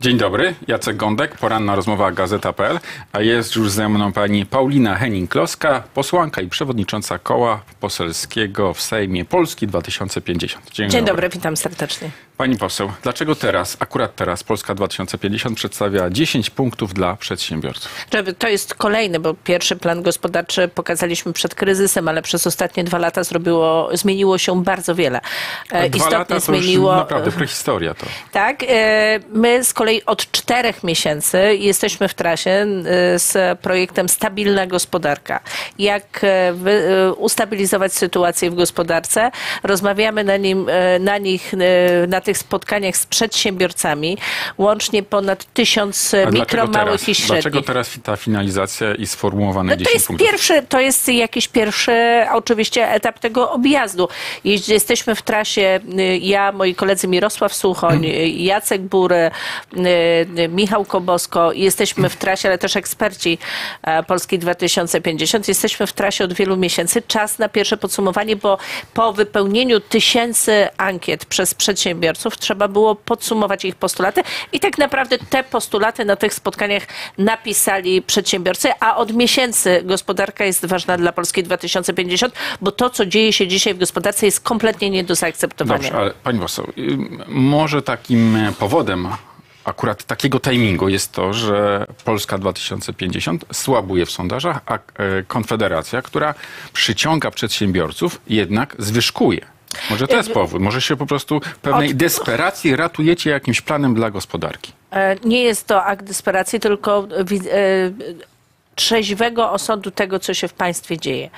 Dzień dobry, Jacek Gądek, poranna rozmowa Gazeta.pl, a jest już ze mną pani Paulina Henning-Kloska, posłanka i przewodnicząca koła poselskiego w Sejmie Polski 2050. Dzień, Dzień dobry. dobry, witam serdecznie. Pani poseł, dlaczego teraz, akurat teraz Polska 2050 przedstawia 10 punktów dla przedsiębiorców? To jest kolejny, bo pierwszy plan gospodarczy pokazaliśmy przed kryzysem, ale przez ostatnie dwa lata zrobiło, zmieniło się bardzo wiele. A dwa Istotnie lata to zmieniło. Już naprawdę prehistoria to. Tak. E, my z kolei od czterech miesięcy jesteśmy w trasie e, z projektem Stabilna Gospodarka. Jak e, ustabilizować sytuację w gospodarce? Rozmawiamy na, nim, na nich, na tych spotkaniach z przedsiębiorcami, łącznie ponad tysiąc mikro, małych i średnich. Dlaczego teraz ta finalizacja i sformułowane no, 10 to jest punktów? Pierwszy, to jest jakiś pierwszy oczywiście etap tego objazdu. Jeśli jesteśmy w trasie, y, ja, moi koledzy Mirosław Suchoń, y, Jacek Bury, y, Michał Kobosko, jesteśmy w trasie, ale też eksperci e, Polski 2050, jesteśmy w trasie od wielu miesięcy. Czas na pierwsze podsumowanie, bo po wypełnieniu tysięcy ankiet przez przedsiębiorców, przedsiębiorców, trzeba było podsumować ich postulaty i tak naprawdę te postulaty na tych spotkaniach napisali przedsiębiorcy, a od miesięcy gospodarka jest ważna dla Polski 2050, bo to, co dzieje się dzisiaj w gospodarce jest kompletnie nie do zaakceptowania. Dobrze, ale pani poseł, y, może takim powodem akurat takiego timingu jest to, że Polska 2050 słabuje w sondażach, a e, Konfederacja, która przyciąga przedsiębiorców, jednak zwyżkuje. Może to jest powód. Może się po prostu pewnej Od... desperacji ratujecie jakimś planem dla gospodarki. E, nie jest to akt desperacji, tylko e, trzeźwego osądu tego, co się w państwie dzieje.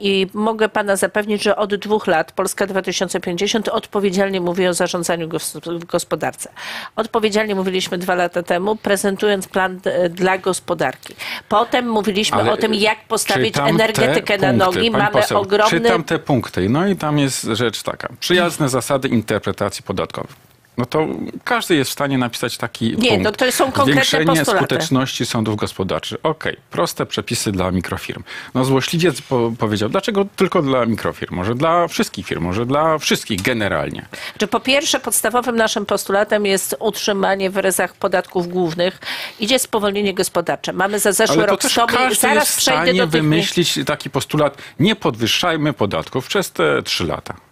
I mogę pana zapewnić, że od dwóch lat Polska 2050 odpowiedzialnie mówi o zarządzaniu w gospodarce. Odpowiedzialnie mówiliśmy dwa lata temu, prezentując plan e, dla gospodarki. Potem mówiliśmy Ale o tym, jak postawić energetykę na nogi. Mamy poseł, ogromny... Czytam te punkty. No i tam jest rzecz taka. Przyjazne zasady interpretacji podatkowych no to każdy jest w stanie napisać taki Nie, punkt. no to są konkretne Zwiększenie postulaty. skuteczności sądów gospodarczych. Okej, okay. proste przepisy dla mikrofirm. No złośliwiec po powiedział, dlaczego tylko dla mikrofirm? Może dla wszystkich firm, może dla wszystkich generalnie. Czy po pierwsze podstawowym naszym postulatem jest utrzymanie w ryzach podatków głównych. Idzie spowolnienie gospodarcze. Mamy za zeszły Ale rok to każdy Zaraz jest w stanie wymyślić taki postulat, nie podwyższajmy podatków przez te trzy lata.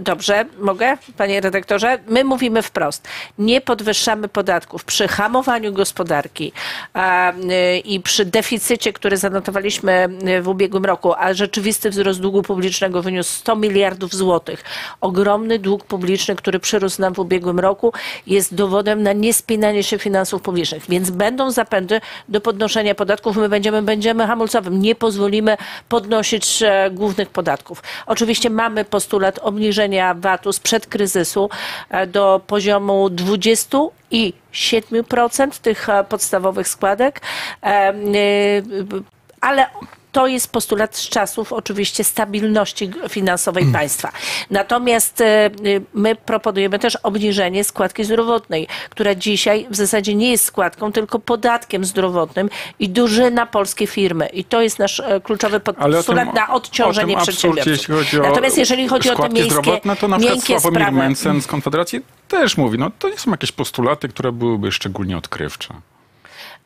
Dobrze, mogę, panie redaktorze? My mówimy wprost. Nie podwyższamy podatków. Przy hamowaniu gospodarki a, y, i przy deficycie, który zanotowaliśmy y, w ubiegłym roku, a rzeczywisty wzrost długu publicznego wyniósł 100 miliardów złotych. Ogromny dług publiczny, który przyrósł nam w ubiegłym roku, jest dowodem na niespinanie się finansów publicznych. Więc będą zapędy do podnoszenia podatków. My będziemy, będziemy hamulcowym. Nie pozwolimy podnosić e, głównych podatków. Oczywiście mamy postulat obniżenia obniżenia VAT-u sprzed kryzysu e, do poziomu 20 i 7% tych e, podstawowych składek, e, ale to jest postulat z czasów oczywiście stabilności finansowej mm. państwa. Natomiast e, my proponujemy też obniżenie składki zdrowotnej, która dzisiaj w zasadzie nie jest składką, tylko podatkiem zdrowotnym i duży na polskie firmy. I to jest nasz e, kluczowy postulat na odciążenie przedsiębiorców. Jeśli Natomiast jeżeli chodzi o te miejskie, to na przykład Sławomir sprawy. Mencen z Konfederacji też mówi, no to nie są jakieś postulaty, które byłyby szczególnie odkrywcze.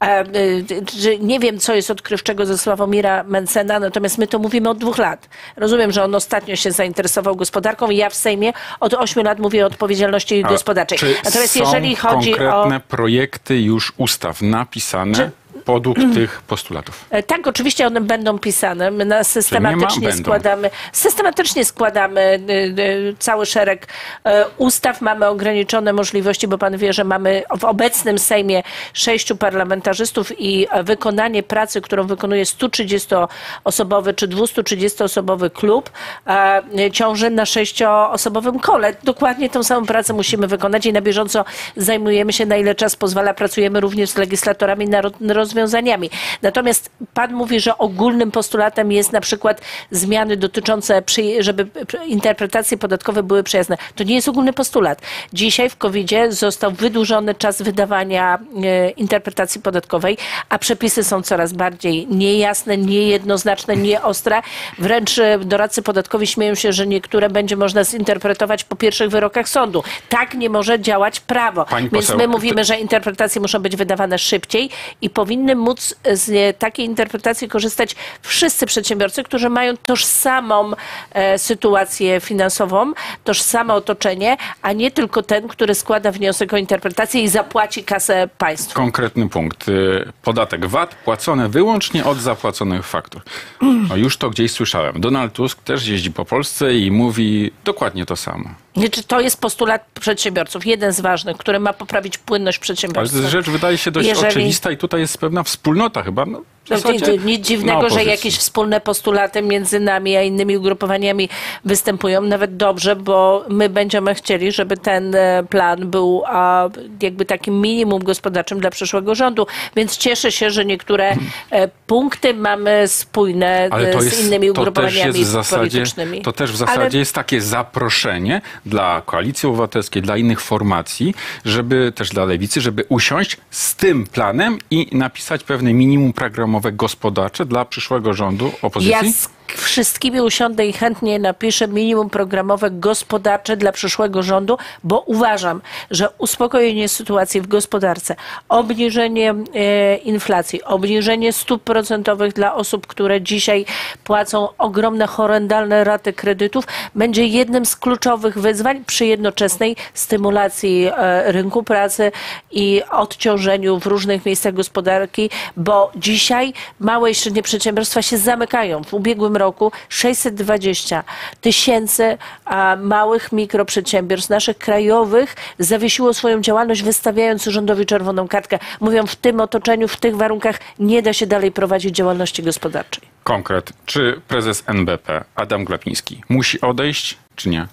Y, nie wiem, co jest odkrywczego ze Sławomira Mencena, natomiast my to mówimy od dwóch lat. Rozumiem, że on ostatnio się zainteresował gospodarką i ja w Sejmie od ośmiu lat mówię o odpowiedzialności A gospodarczej. Natomiast jeżeli chodzi konkretne o... projekty już ustaw napisane? Czy podług tych postulatów. E, tak, oczywiście one będą pisane. My systematycznie ma, składamy, systematycznie składamy y, y, cały szereg e, ustaw. Mamy ograniczone możliwości, bo pan wie, że mamy w obecnym Sejmie sześciu parlamentarzystów i wykonanie pracy, którą wykonuje 130-osobowy czy 230-osobowy klub, e, ciąży na sześcioosobowym kole. Dokładnie tą samą pracę musimy wykonać i na bieżąco zajmujemy się, na ile czas pozwala. Pracujemy również z legislatorami narodowymi rozwiązaniami. Natomiast pan mówi, że ogólnym postulatem jest na przykład zmiany dotyczące, żeby interpretacje podatkowe były przyjazne. To nie jest ogólny postulat. Dzisiaj w covid został wydłużony czas wydawania e, interpretacji podatkowej, a przepisy są coraz bardziej niejasne, niejednoznaczne, nieostre. Wręcz e, doradcy podatkowi śmieją się, że niektóre będzie można zinterpretować po pierwszych wyrokach sądu. Tak nie może działać prawo. Pani Więc poseł, my mówimy, że interpretacje muszą być wydawane szybciej i powinny móc z takiej interpretacji korzystać wszyscy przedsiębiorcy, którzy mają tożsamą e, sytuację finansową, tożsame otoczenie, a nie tylko ten, który składa wniosek o interpretację i zapłaci kasę państwu. Konkretny punkt. Y, Podatek VAT płacony wyłącznie od zapłaconych faktur. No już to gdzieś słyszałem. Donald Tusk też jeździ po Polsce i mówi dokładnie to samo. Znaczy, to jest postulat przedsiębiorców, jeden z ważnych, który ma poprawić płynność Ale przedsiębiorstwa. rzecz wydaje się dość Jeżeli- oczywista i tutaj jest pewna wspólnota chyba. No, No, nic- dziwnego, że jakieś wspólne postulaty między nami a innymi ugrupowaniami występują. Nawet dobrze, bo my będziemy chcieli, żeby ten e, plan był jakby takim minimum gospodarczym dla przyszłego rządu. Więc cieszę się, że niektóre e, punkty mamy spójne Ale e, to z innymi to ugrupowaniami jest w zasadzie, politycznymi. to też w Ale- zasadzie jest takie zaproszenie dla Koalicji Obywatelskiej, dla innych formacji, żeby też dla Lewicy, żeby usiąść z tym planem i napisać pewne minimum programowe gospodarcze dla przyszłego rządu opozycji. Ja wszystkimi usiądę i chętnie napiszę minimum programowe gospodarcze dla przyszłego rządu, bo uważam, że uspokojenie sytuacji w gospodarce, obniżenie e, inflacji, obniżenie stóp procentowych dla osób, które dzisiaj płacą ogromne, horrendalne raty kredytów, będzie jednym z kluczowych wyzwań przy jednoczesnej stymulacji e, rynku pracy i odciążeniu w różnych miejscach gospodarki, bo dzisiaj małe i średnie przedsiębiorstwa się zamykają. W ubiegłym roku 620 tysięcy małych mikroprzedsiębiorstw naszych krajowych zawiesiło swoją działalność, wystawiając rządowi czerwoną kartkę. Mówią, w tym otoczeniu, w tych warunkach nie da się dalej prowadzić działalności gospodarczej. Konkret. Czy prezes NBP Adam Glapiński musi odejść, czy nie?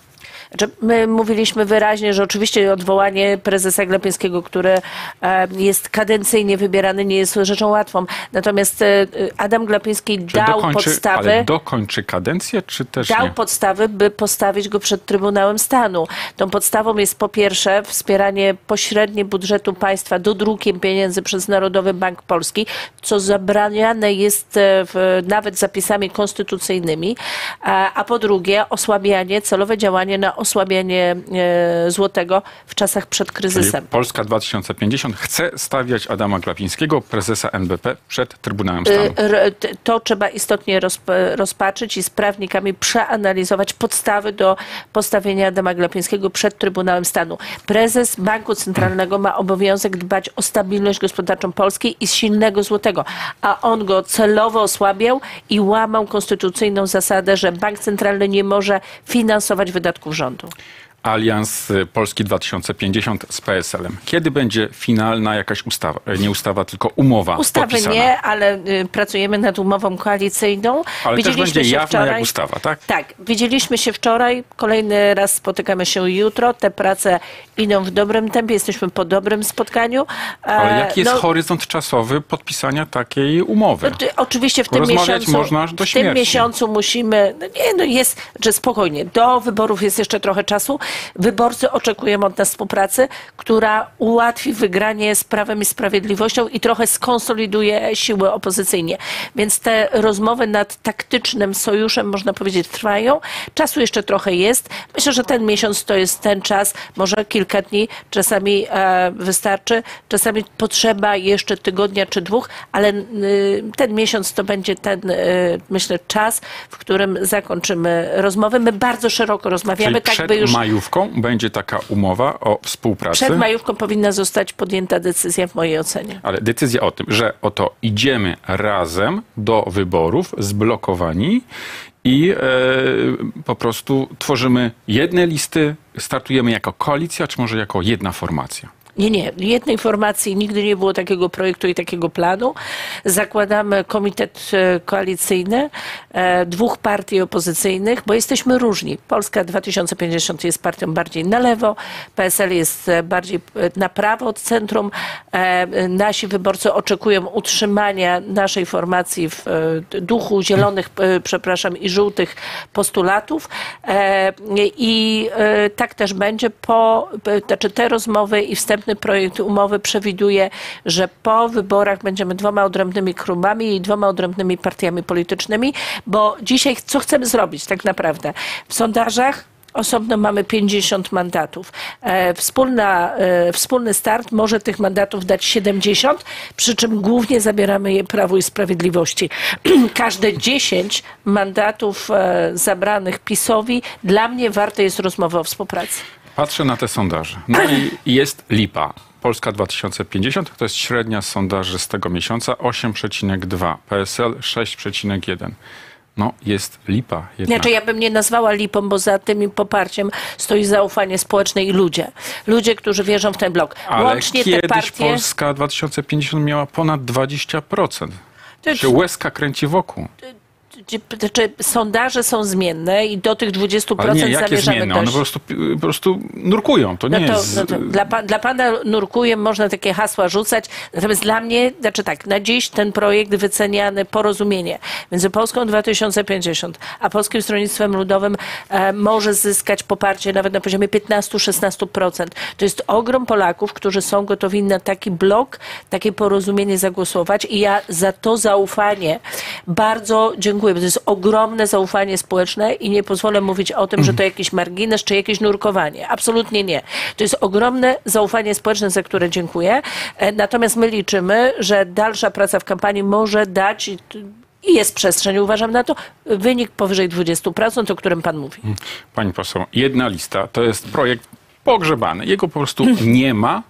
Znaczy, my mówiliśmy wyraźnie, że oczywiście odwołanie prezesa Glapińskiego, który e, jest kadencyjnie wybierany, nie jest rzeczą łatwą. Natomiast e, Adam Glapiński dał dokończy, podstawy. ale dokończy kadencję, czy też dał nie? podstawy, by postawić go przed Trybunałem Stanu. Tą podstawą jest po pierwsze wspieranie pośrednie budżetu państwa dodrukiem pieniędzy przez Narodowy Bank Polski, co zabraniane jest e, w, nawet zapisami konstytucyjnymi, a, a po drugie osłabianie, celowe działanie na osłabianie e, złotego w czasach przed Czyli kryzysem. Polska 2050 chce stawiać Adama Glapińskiego, prezesa NBP, przed Trybunałem Stanu. R- t- To trzeba istotnie rozp- rozpatrzyć i z prawnikami przeanalizować podstawy do postawienia Adama Glapińskiego przed Trybunałem Stanu. Prezes Banku Centralnego ma obowiązek dbać o stabilność gospodarczą Polski i silnego złotego, a on go celowo osłabiał i łamał konstytucyjną zasadę, że Bank Centralny nie może finansować wydatków rządu. Toronto. Alians y, Polski 2050 z PSL-em. Kiedy będzie finalna jakaś ustawa? E, Nie ustawa, tylko umowa Ustawy podpisana. nie, ale y, pracujemy nad umową koalicyjną. Ale też będzie jawna wczoraj. jak ustawa, tak? Tak, widzieliśmy się wczoraj, kolejny raz spotykamy się jutro. Te prace idą w dobrym tempie, jesteśmy po dobrym spotkaniu. Ale E, jaki jest no, horyzont czasowy podpisania takiej umowy? no, Oczywiście w tym miesiącu, można do w tym miesiącu musimy, no nie, no jest, że spokojnie, do wyborów jest jeszcze trochę czasu. Wyborcy oczekują od nas współpracy, która ułatwi wygranie z Prawem i Sprawiedliwością i trochę skonsoliduje siły opozycyjnie. Więc te rozmowy nad taktycznym sojuszem, można powiedzieć, trwają. Czasu jeszcze trochę jest. Myślę, że ten miesiąc to jest ten czas, może kilka dni, czasami e, wystarczy, czasami potrzeba jeszcze tygodnia czy dwóch, ale ten miesiąc to będzie ten, y, myślę, czas, w którym zakończymy rozmowy. My bardzo szeroko rozmawiamy, Czyli tak by już majówką będzie taka umowa o współpracy. przed majówką powinna zostać podjęta decyzja w mojej ocenie. Ale decyzja o tym, że oto idziemy razem do wyborów, zblokowani i e, po prostu tworzymy jedne listy, startujemy jako koalicja, czy może jako jedna formacja. Nie, nie. Jednej formacji nigdy nie było takiego projektu i takiego planu. Zakładamy komitet e, koalicyjny e, dwóch partii opozycyjnych, bo jesteśmy różni. Polska 2050 jest partią bardziej na lewo, PSL jest e, bardziej na prawo od centrum. Nasi wyborcy oczekują utrzymania naszej formacji w duchu zielonych, przepraszam, i żółtych postulatów. I tak też będzie po, znaczy te rozmowy i wstępny projekt umowy przewiduje, że po wyborach będziemy dwoma odrębnymi klubami i dwoma odrębnymi partiami politycznymi, bo dzisiaj co chcemy zrobić tak naprawdę? W sondażach Osobno mamy 50 mandatów. E, Wspólna, e, wspólny start może tych mandatów dać 70, przy czym głównie zabieramy je Prawu i Sprawiedliwości. Każde 10 mandatów e, zabranych PiSowi dla mnie warte jest rozmowa o współpracy. Patrzę na te sondaże. No i jest lipa. Polska 2050 to jest średnia sondaży z tego miesiąca 8,2. PSL 6,1. No jest lipa jednak. Znaczy ja bym nie nazwała lipą, bo za tym poparciem stoi zaufanie społeczne i ludzie. Ludzie, którzy wierzą w ten blok. Ale Łącznie kiedyś te partie... Polska 2050 miała ponad 20%. To- Się łezka kręci wokół. Czy, czy sondaże są zmienne i do tych 20% Ale nie, jakie zamierzamy zmienne? One po prostu, po prostu nurkują. To nie No to, jest... no to dla, dla pana nurkuje, można takie hasła rzucać, natomiast dla mnie, znaczy tak, na dziś ten projekt wyceniany porozumienie między Polską 2050 a Polskim Stronnictwem Ludowym e, może zyskać poparcie nawet na poziomie 15-16%. To jest ogrom Polaków, którzy są gotowi na taki blok, takie porozumienie zagłosować i ja za to zaufanie bardzo dziękuję, to jest ogromne zaufanie społeczne i nie pozwolę mówić o tym, że to jakiś margines czy jakieś nurkowanie. Absolutnie nie. To jest ogromne zaufanie społeczne, za które dziękuję. E, Natomiast my liczymy, że dalsza praca w kampanii może dać i jest przestrzeń, uważam na to, wynik powyżej 20%, o którym pan mówi. Pani poseł, jedna lista to jest projekt pogrzebany. Jego po prostu nie ma,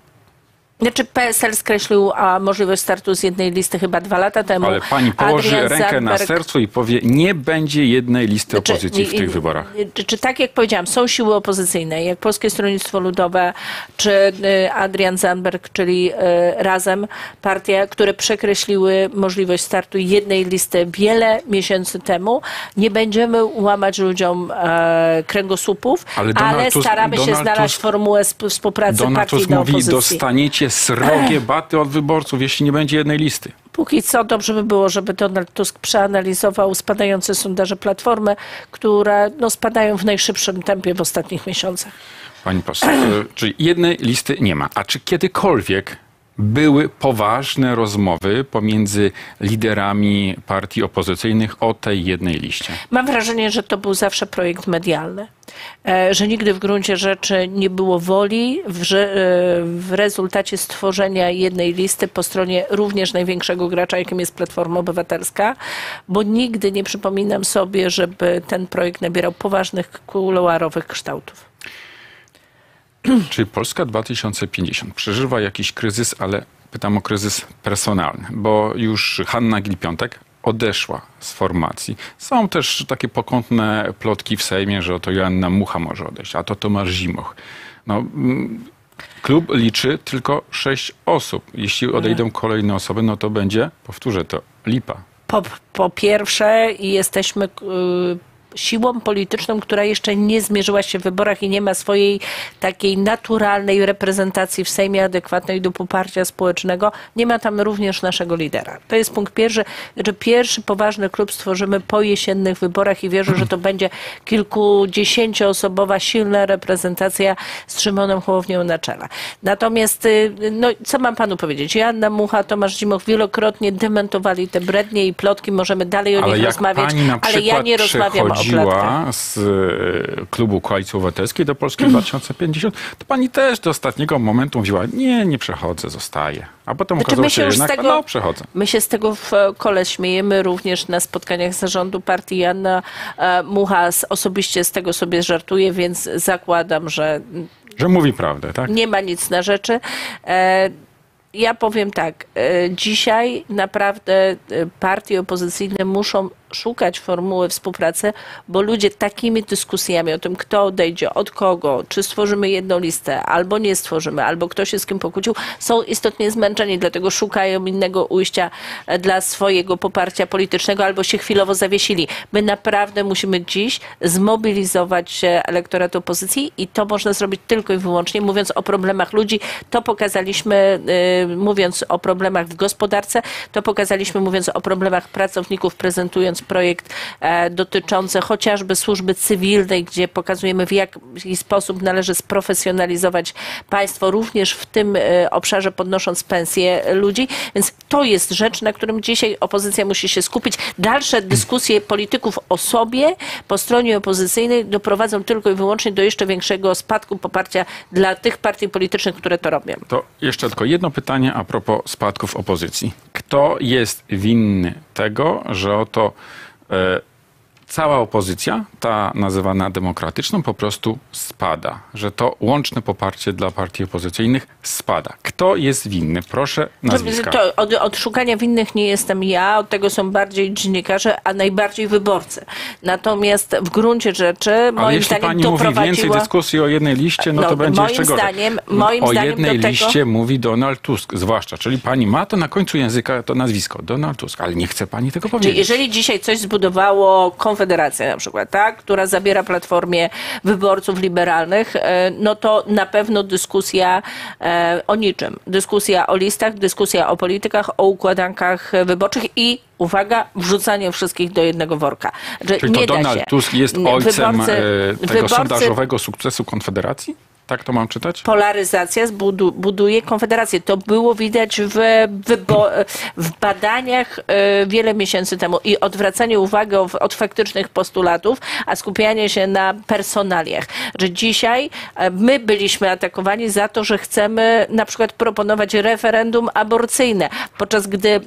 Znaczy PSL skreślił a, możliwość startu z jednej listy chyba dwa lata temu. ale pani położy Adrian rękę na Zandberg- sercu i powie, nie będzie jednej listy Czy- opozycji w tych i- wyborach. Czy, czy tak jak powiedziałam, są siły opozycyjne, jak Polskie Stronnictwo Ludowe, czy y, Adrian Zandberg, czyli y, Razem, partie, które przekreśliły możliwość startu jednej listy wiele miesięcy temu. Nie będziemy łamać ludziom e, kręgosłupów, Ale ale, Donald Tusk- staramy się Donald znaleźć Tusk- formułę sp- współpracy Donald partii do mówi, opozycji. Dostaniecie srogie baty od wyborców, jeśli nie będzie jednej listy. Póki co dobrze by było, żeby Donald Tusk przeanalizował spadające sondaże Platformy, które no, spadają w najszybszym tempie w ostatnich miesiącach. Pani poseł, e, czyli jednej listy nie ma. A czy kiedykolwiek były poważne rozmowy pomiędzy liderami partii opozycyjnych o tej jednej liście? Mam wrażenie, że to był zawsze projekt medialny, e, że nigdy w gruncie rzeczy nie było woli e, w rezultacie stworzenia jednej listy po stronie również największego gracza, jakim jest Platforma Obywatelska, bo nigdy nie przypominam sobie, żeby ten projekt nabierał poważnych kuluarowych kształtów. Czy Polska 2050 przeżywa jakiś kryzys, ale pytam o kryzys personalny, bo już Hanna Gil-Piątek odeszła z formacji. Są też takie pokątne plotki w Sejmie, że oto Joanna Mucha może odejść, a to Tomasz Zimoch. No, mm, klub liczy tylko sześć osób. Jeśli odejdą kolejne osoby, no to będzie, powtórzę to, lipa. Po, po pierwsze, jesteśmy y, siłą polityczną, która jeszcze nie zmierzyła się w wyborach i nie ma swojej takiej naturalnej reprezentacji w Sejmie adekwatnej do poparcia społecznego. Nie ma tam również naszego lidera. To jest punkt pierwszy, że pierwszy poważny klub stworzymy po jesiennych wyborach i wierzę, że to będzie kilkudziesięcioosobowa, silna reprezentacja z Szymonem Hołownią na czele. Natomiast, y, no, co mam panu powiedzieć? Joanna Mucha, Tomasz Zimoch wielokrotnie dementowali te brednie i plotki. Możemy dalej o Ale nich rozmawiać, ale ja nie rozmawiam przechodziła z e, klubu Koalicji Obywatelskiej do Polski 2050, to pani też do ostatniego momentu mówiła, nie, nie przechodzę, zostaję. A potem Znaczy, okazało się się jednak, tego- no przechodzę. My się z tego w kole śmiejemy również na spotkaniach zarządu partii. Janna e, Mucha osobiście z tego sobie żartuje, więc zakładam, że Że mówi prawdę, tak? nie ma nic na rzeczy. E, Ja powiem tak, e, dzisiaj naprawdę e, partie opozycyjne muszą szukać formuły współpracy, bo ludzie takimi dyskusjami o tym, kto odejdzie, od kogo, czy stworzymy jedną listę, albo nie stworzymy, albo kto się z kim pokłócił, są istotnie zmęczeni, dlatego szukają innego ujścia e, dla swojego poparcia politycznego, albo się chwilowo zawiesili. My naprawdę musimy dziś zmobilizować e, elektorat opozycji i to można zrobić tylko i wyłącznie mówiąc o problemach ludzi. To pokazaliśmy y, mówiąc o problemach w gospodarce, to pokazaliśmy mówiąc o problemach pracowników, prezentując projekt e, dotyczący chociażby służby cywilnej, gdzie pokazujemy w jaki sposób należy sprofesjonalizować państwo, również w tym e, obszarze podnosząc pensje ludzi. Więc to jest rzecz, na którym dzisiaj opozycja musi się skupić. Dalsze dyskusje polityków o sobie po stronie opozycyjnej doprowadzą tylko i wyłącznie do jeszcze większego spadku poparcia dla tych partii politycznych, które to robią. To jeszcze tylko jedno pytanie a propos spadków opozycji. Kto jest winny tego, że oto e, cała opozycja, ta nazywana demokratyczną, po prostu spada. Że to łączne poparcie dla partii opozycyjnych spada. Kto jest winny? Proszę nazwiska. To od, od szukania winnych nie jestem ja, od tego są bardziej dziennikarze, a najbardziej wyborcy. Natomiast w gruncie rzeczy, Ale moim jeśli zdaniem, pani mówi więcej dyskusji o jednej liście, no, No, to będzie moim jeszcze gorzej. zdaniem- moim o zdaniem jednej tego- liście mówi Donald Tusk, zwłaszcza. Czyli pani ma to na końcu języka to nazwisko, Donald Tusk, ale nie chce pani tego Czyli powiedzieć. jeżeli dzisiaj coś zbudowało Konfederacja na przykład, tak, która zabiera platformie wyborców liberalnych, e, no to na pewno dyskusja e, o niczym. Dyskusja o listach, dyskusja o politykach, o układankach wyborczych i uwaga, wrzucanie wszystkich do jednego worka. Że Czyli to nie da Donald się. Tusk jest ojcem Wyborcy- e, tego wyborcy- sondażowego sukcesu Konfederacji? Tak to mam czytać? polaryzacja zbudu, buduje konfederację. To było widać w, w badaniach e, wiele miesięcy temu i odwracanie uwagi od, od faktycznych postulatów, a skupianie się na personaliach. Że dzisiaj e, my byliśmy atakowani za to, że chcemy na przykład proponować referendum aborcyjne, podczas gdy e,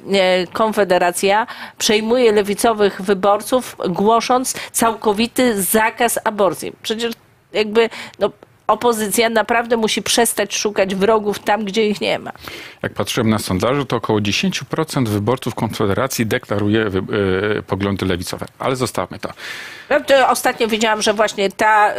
Konfederacja przejmuje lewicowych wyborców, głosząc całkowity zakaz aborcji. Przecież jakby no, opozycja naprawdę musi przestać szukać wrogów tam, gdzie ich nie ma. Jak patrzyłem na sondaże, to około 10% wyborców Konfederacji deklaruje e, poglądy lewicowe. Ale zostawmy to. No, to ostatnio widziałam, że właśnie ta y,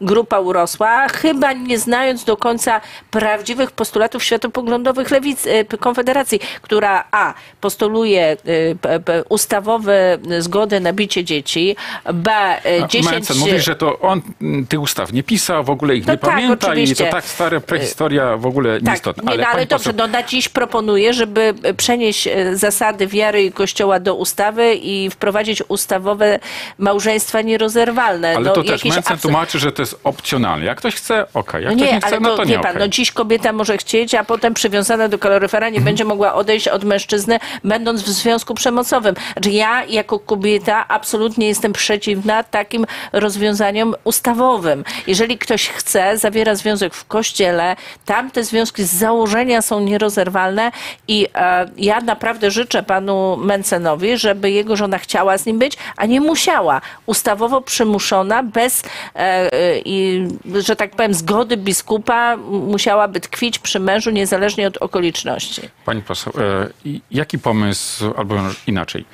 grupa urosła, chyba nie znając do końca prawdziwych postulatów światopoglądowych lewic, y, Konfederacji, która a. postuluje y, p, ustawowe zgodę na bicie dzieci, b. Y, A 10... Mencen mówi, że to on tych ustaw nie pisał, w ogóle ich No nie tak, pamięta i oczywiście. to tak stare prehistoria w ogóle Tak, nieistotna. nie, no, ale dobrze, poseł- no na dziś proponuję, żeby przenieść e, zasady wiary i kościoła do ustawy i wprowadzić ustawowe małżeństwa nierozerwalne. Ale no, to też Mencen absur- tłumaczy, że to jest opcjonalne. Jak ktoś chce, okej. Jak no ktoś nie, nie chce, ale no to, to wie nie pan, okej. no dziś kobieta może chcieć, a potem przywiązana do kaloryfera nie będzie mogła odejść od mężczyzny, będąc w związku przemocowym. Znaczy ja jako kobieta absolutnie jestem przeciwna takim rozwiązaniom ustawowym. Jeżeli ktoś chce, zawiera związek w kościele, tam te związki z założenia są nierozerwalne i e, ja naprawdę życzę panu Mencenowi, żeby jego żona chciała z nim być, a nie musiała. Ustawowo przymuszona, bez, e, że tak powiem, zgody biskupa, musiałaby tkwić przy mężu niezależnie od okoliczności. Pani poseł, e, jaki pomysł, albo inaczej,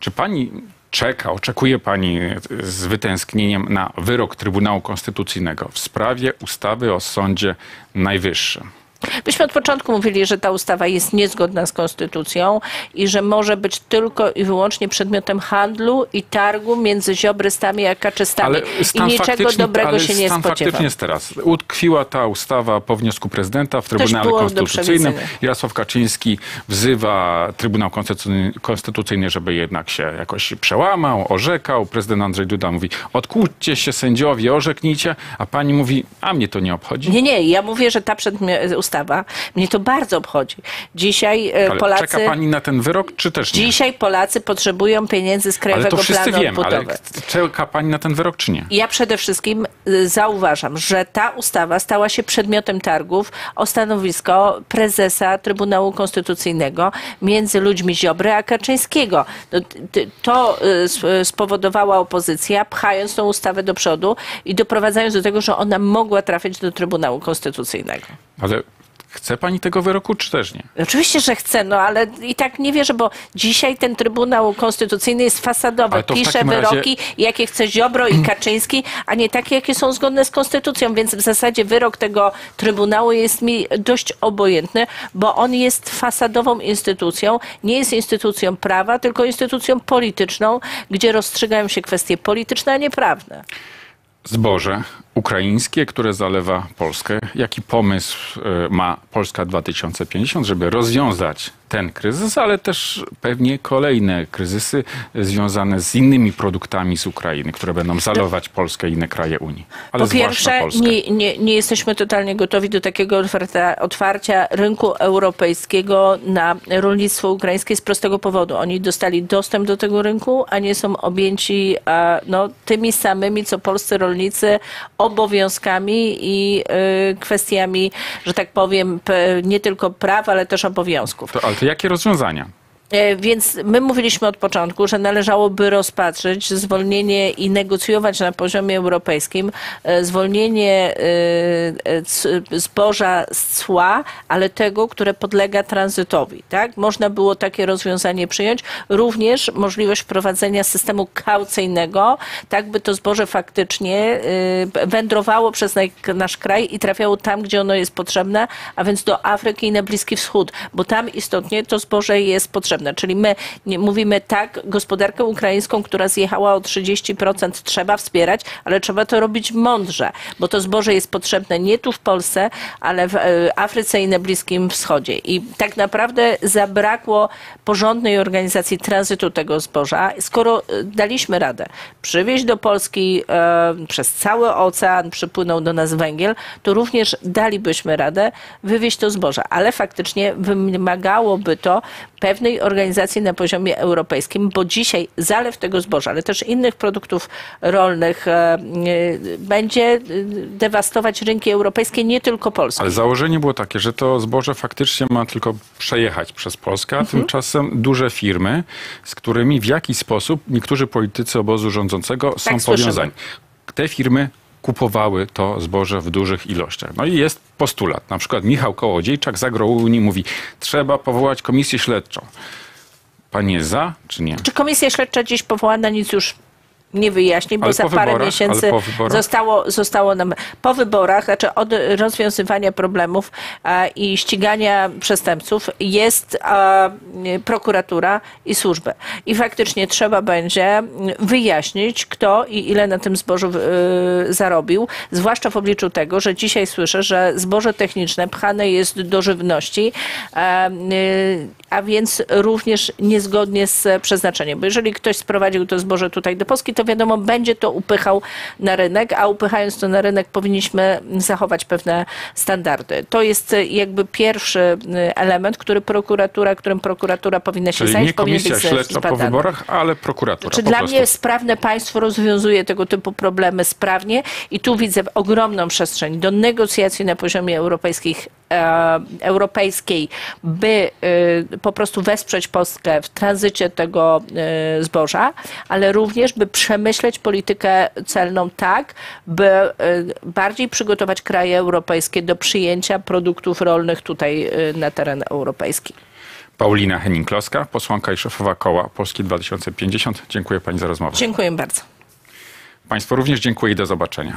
czy pani czeka, oczekuje pani z wytęsknieniem na wyrok Trybunału Konstytucyjnego w sprawie ustawy o Sądzie Najwyższym? Myśmy od początku mówili, że ta ustawa jest niezgodna z konstytucją i że może być tylko i wyłącznie przedmiotem handlu i targu między ziobrystami a kaczystami. I niczego dobrego się nie stan spodziewam. faktyczny jest teraz. Utkwiła ta ustawa po wniosku prezydenta w Trybunale Konstytucyjnym. Jarosław Kaczyński wzywa Trybunał Konstytucyjny, żeby jednak się jakoś przełamał, orzekał. Prezydent Andrzej Duda mówi, odkłóćcie się sędziowie, orzeknijcie, a pani mówi, a mnie to nie obchodzi. Nie, nie, ja mówię, że ta przedmi- ustawa mnie to bardzo obchodzi. Dzisiaj e, Ale Polacy... czeka pani na ten wyrok, czy też nie? Dzisiaj Polacy potrzebują pieniędzy z Ale Krajowego to wszyscy Planu wiemy, ale Odbudowy. czeka pani na ten wyrok, czy nie? Ja przede wszystkim y, zauważam, że ta ustawa stała się przedmiotem targów o stanowisko prezesa Trybunału Konstytucyjnego między ludźmi Ziobry a Kaczyńskiego. No, To y, y, spowodowała opozycja, pchając tą ustawę do przodu i doprowadzając do tego, że ona mogła trafić do Trybunału Konstytucyjnego. Ale Chce pani tego wyroku, czy też nie? Oczywiście, że chcę, no ale i tak nie wierzę, bo dzisiaj ten Trybunał Konstytucyjny jest fasadowy. Pisze takim razie- wyroki, jakie chce Ziobro i Kaczyński, a nie takie, jakie są zgodne z Konstytucją. Więc w zasadzie wyrok tego Trybunału jest mi dość obojętny, bo on jest fasadową instytucją. Nie jest instytucją prawa, tylko instytucją polityczną, gdzie rozstrzygają się kwestie polityczne, a nie prawne. Zboże ukraińskie, które zalewa Polskę. Jaki pomysł e, ma Polska 2050, żeby rozwiązać ten kryzys, ale też pewnie kolejne kryzysy związane z innymi produktami z Ukrainy, które będą zalować Polskę i inne kraje Unii. Ale Po pierwsze, Polskę. nie, nie, nie jesteśmy totalnie gotowi do takiego otwarta, otwarcia rynku europejskiego na rolnictwo ukraińskie z prostego powodu. Oni dostali dostęp do tego rynku, a nie są objęci no, tymi samymi, co polscy rolnicy, obowiązkami i e, kwestiami, że tak powiem, nie tylko praw, ale też obowiązków. To, ale to jakie rozwiązania? E, Więc my mówiliśmy od początku, że należałoby rozpatrzyć zwolnienie i negocjować na poziomie europejskim e, zwolnienie e, zboża z cła, ale tego, które podlega tranzytowi. Tak? Można było takie rozwiązanie przyjąć. Również możliwość wprowadzenia systemu kaucyjnego, tak by to zboże faktycznie wędrowało przez nasz kraj i trafiało tam, gdzie ono jest potrzebne, a więc do Afryki i na Bliski Wschód, bo tam istotnie to zboże jest potrzebne. Czyli my mówimy tak, gospodarkę ukraińską, która zjechała o 30% trzeba wspierać, ale trzeba to robić mądrze, bo to zboże jest potrzebne nie tu w Polsce, ale w e, Afryce i na Bliskim Wschodzie. I tak naprawdę zabrakło porządnej organizacji tranzytu tego zboża, skoro e, daliśmy radę przywieźć do Polski e, przez cały ocean, przypłynął do nas węgiel, to również dalibyśmy radę wywieźć to zboże, ale faktycznie wymagałoby to pewnej organizacji na poziomie europejskim, bo dzisiaj zalew tego zboża, ale też innych produktów rolnych e, e, będzie e, dewastować rynki europejskie, nie tylko polskie. Ale założenie było takie, że to zboże faktycznie ma tylko przejechać przez Polskę, a tymczasem duże firmy, z którymi w jakiś sposób niektórzy politycy obozu rządzącego są Tak, słyszymy. powiązani. Te firmy kupowały to zboże w dużych ilościach. No i jest postulat. Na przykład Michał Kołodziejczak z Agrounii mówi, trzeba powołać komisję śledczą. Pan jest za, czy nie? Czy komisja śledcza dziś powołana nic już nie wyjaśni, bo Ale za parę wyborach? miesięcy zostało, zostało nam po wyborach, znaczy od rozwiązywania problemów i ścigania przestępców jest prokuratura i służby. I faktycznie trzeba będzie wyjaśnić, kto i ile na tym zbożu e, zarobił, zwłaszcza w obliczu tego, że dzisiaj słyszę, że zboże techniczne pchane jest do żywności, e, e, a więc również niezgodnie z przeznaczeniem. Bo jeżeli ktoś sprowadził to zboże tutaj do Polski, to wiadomo, będzie to upychał na rynek, a upychając to na rynek powinniśmy zachować pewne standardy. To jest e, jakby pierwszy e, element, który prokuratura, którym prokuratura powinna się Czyli zająć, nie komisja śledcza po wyborach, ale prokuratura. Czy dla prostu. mnie sprawne państwo rozwiązuje tego typu problemy sprawnie i tu widzę ogromną przestrzeń do negocjacji na poziomie europejskich, e, europejskiej, by e, po prostu wesprzeć Polskę w tranzycie tego zboża, ale również by przemyśleć politykę celną tak, by e, bardziej przygotować kraje europejskie do przyjęcia produktów rolnych tutaj e, na teren europejski. Paulina Henning-Kloska, posłanka i szefowa koła Polski 2050. Dziękuję pani za rozmowę. Dziękuję bardzo. Państwu również dziękuję i do zobaczenia.